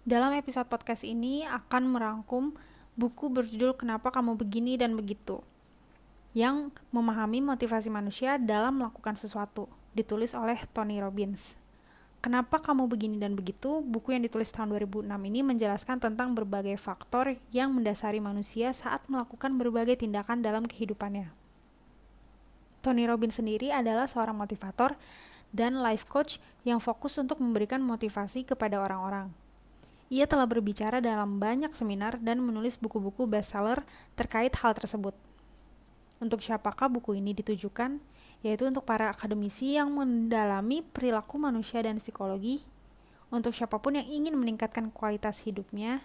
Dalam episode podcast ini akan merangkum buku berjudul Kenapa Kamu Begini dan Begitu yang memahami motivasi manusia dalam melakukan sesuatu, ditulis oleh Tony Robbins. Kenapa kamu begini dan begitu? Buku yang ditulis tahun 2006 ini menjelaskan tentang berbagai faktor yang mendasari manusia saat melakukan berbagai tindakan dalam kehidupannya. Tony Robbins sendiri adalah seorang motivator dan life coach yang fokus untuk memberikan motivasi kepada orang-orang. Ia telah berbicara dalam banyak seminar dan menulis buku-buku bestseller terkait hal tersebut. Untuk siapakah buku ini ditujukan? Yaitu untuk para akademisi yang mendalami perilaku manusia dan psikologi, untuk siapa pun yang ingin meningkatkan kualitas hidupnya.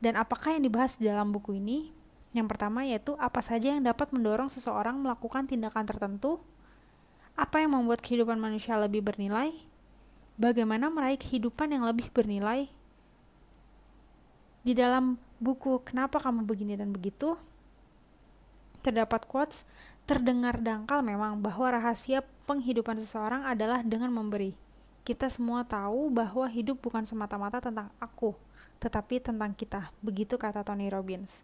Dan apakah yang dibahas di dalam buku ini? Yang pertama yaitu apa saja yang dapat mendorong seseorang melakukan tindakan tertentu, apa yang membuat kehidupan manusia lebih bernilai, bagaimana meraih kehidupan yang lebih bernilai. Di dalam buku Kenapa Kamu Begini dan Begitu, Terdapat quotes, terdengar dangkal memang bahwa rahasia penghidupan seseorang adalah dengan memberi. Kita semua tahu bahwa hidup bukan semata-mata tentang aku, tetapi tentang kita. Begitu kata Tony Robbins.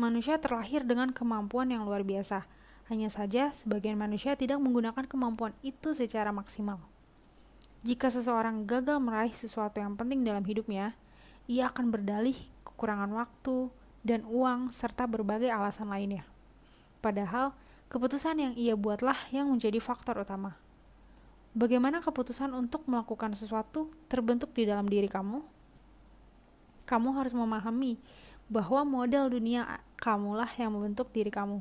Manusia terlahir dengan kemampuan yang luar biasa. Hanya saja, sebagian manusia tidak menggunakan kemampuan itu secara maksimal. Jika seseorang gagal meraih sesuatu yang penting dalam hidupnya, ia akan berdalih kekurangan waktu, dan uang, serta berbagai alasan lainnya. Padahal, keputusan yang ia buatlah yang menjadi faktor utama. Bagaimana keputusan untuk melakukan sesuatu terbentuk di dalam diri kamu? Kamu harus memahami bahwa model dunia kamulah yang membentuk diri kamu.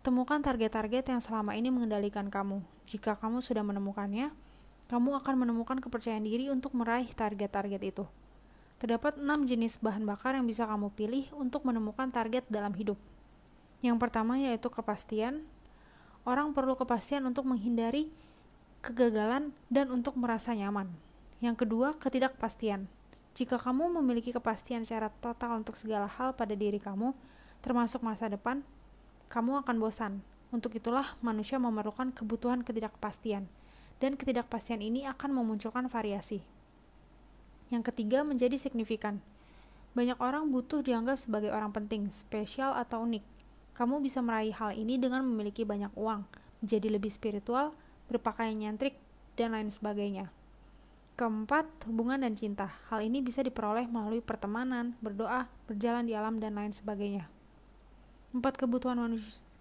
Temukan target-target yang selama ini mengendalikan kamu. Jika kamu sudah menemukannya, kamu akan menemukan kepercayaan diri untuk meraih target-target itu. Terdapat enam jenis bahan bakar yang bisa kamu pilih untuk menemukan target dalam hidup. Yang pertama yaitu kepastian. Orang perlu kepastian untuk menghindari kegagalan dan untuk merasa nyaman. Yang kedua, ketidakpastian. Jika kamu memiliki kepastian secara total untuk segala hal pada diri kamu, termasuk masa depan, kamu akan bosan. Untuk itulah manusia memerlukan kebutuhan ketidakpastian, dan ketidakpastian ini akan memunculkan variasi. Yang ketiga, menjadi signifikan. Banyak orang butuh dianggap sebagai orang penting, spesial atau unik. Kamu bisa meraih hal ini dengan memiliki banyak uang, menjadi lebih spiritual, berpakaian nyentrik, dan lain sebagainya. Keempat, hubungan dan cinta. Hal ini bisa diperoleh melalui pertemanan, berdoa, berjalan di alam, dan lain sebagainya. Empat kebutuhan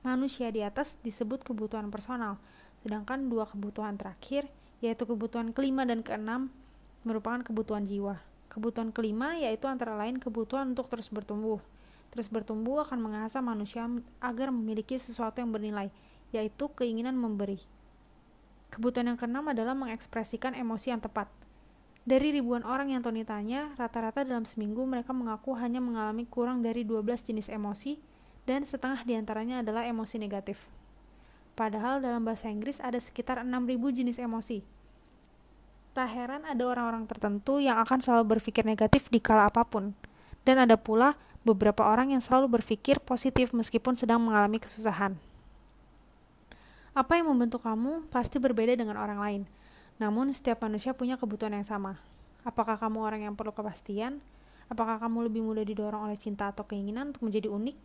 manusia, di atas disebut kebutuhan personal, sedangkan dua kebutuhan terakhir, yaitu kebutuhan kelima dan keenam, merupakan kebutuhan jiwa. Kebutuhan kelima yaitu antara lain kebutuhan untuk terus bertumbuh. Terus bertumbuh akan mengasah manusia agar memiliki sesuatu yang bernilai, yaitu keinginan memberi. Kebutuhan yang keenam adalah mengekspresikan emosi yang tepat. Dari ribuan orang yang Tony tanya, rata-rata dalam seminggu mereka mengaku hanya mengalami kurang dari 12 jenis emosi, dan setengah di antaranya adalah emosi negatif. Padahal dalam bahasa Inggris ada sekitar 6.000 jenis emosi, Tak heran ada orang-orang tertentu yang akan selalu berpikir negatif di kala apa pun. Dan ada pula beberapa orang yang selalu berpikir positif meskipun sedang mengalami kesusahan. Apa yang membentuk kamu pasti berbeda dengan orang lain. Namun setiap manusia punya kebutuhan yang sama. Apakah kamu orang yang perlu kepastian? Apakah kamu lebih mudah didorong oleh cinta atau keinginan untuk menjadi unik?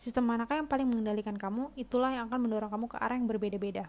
Sistem manakah yang paling mengendalikan kamu? Itulah yang akan mendorong kamu ke arah yang berbeda-beda.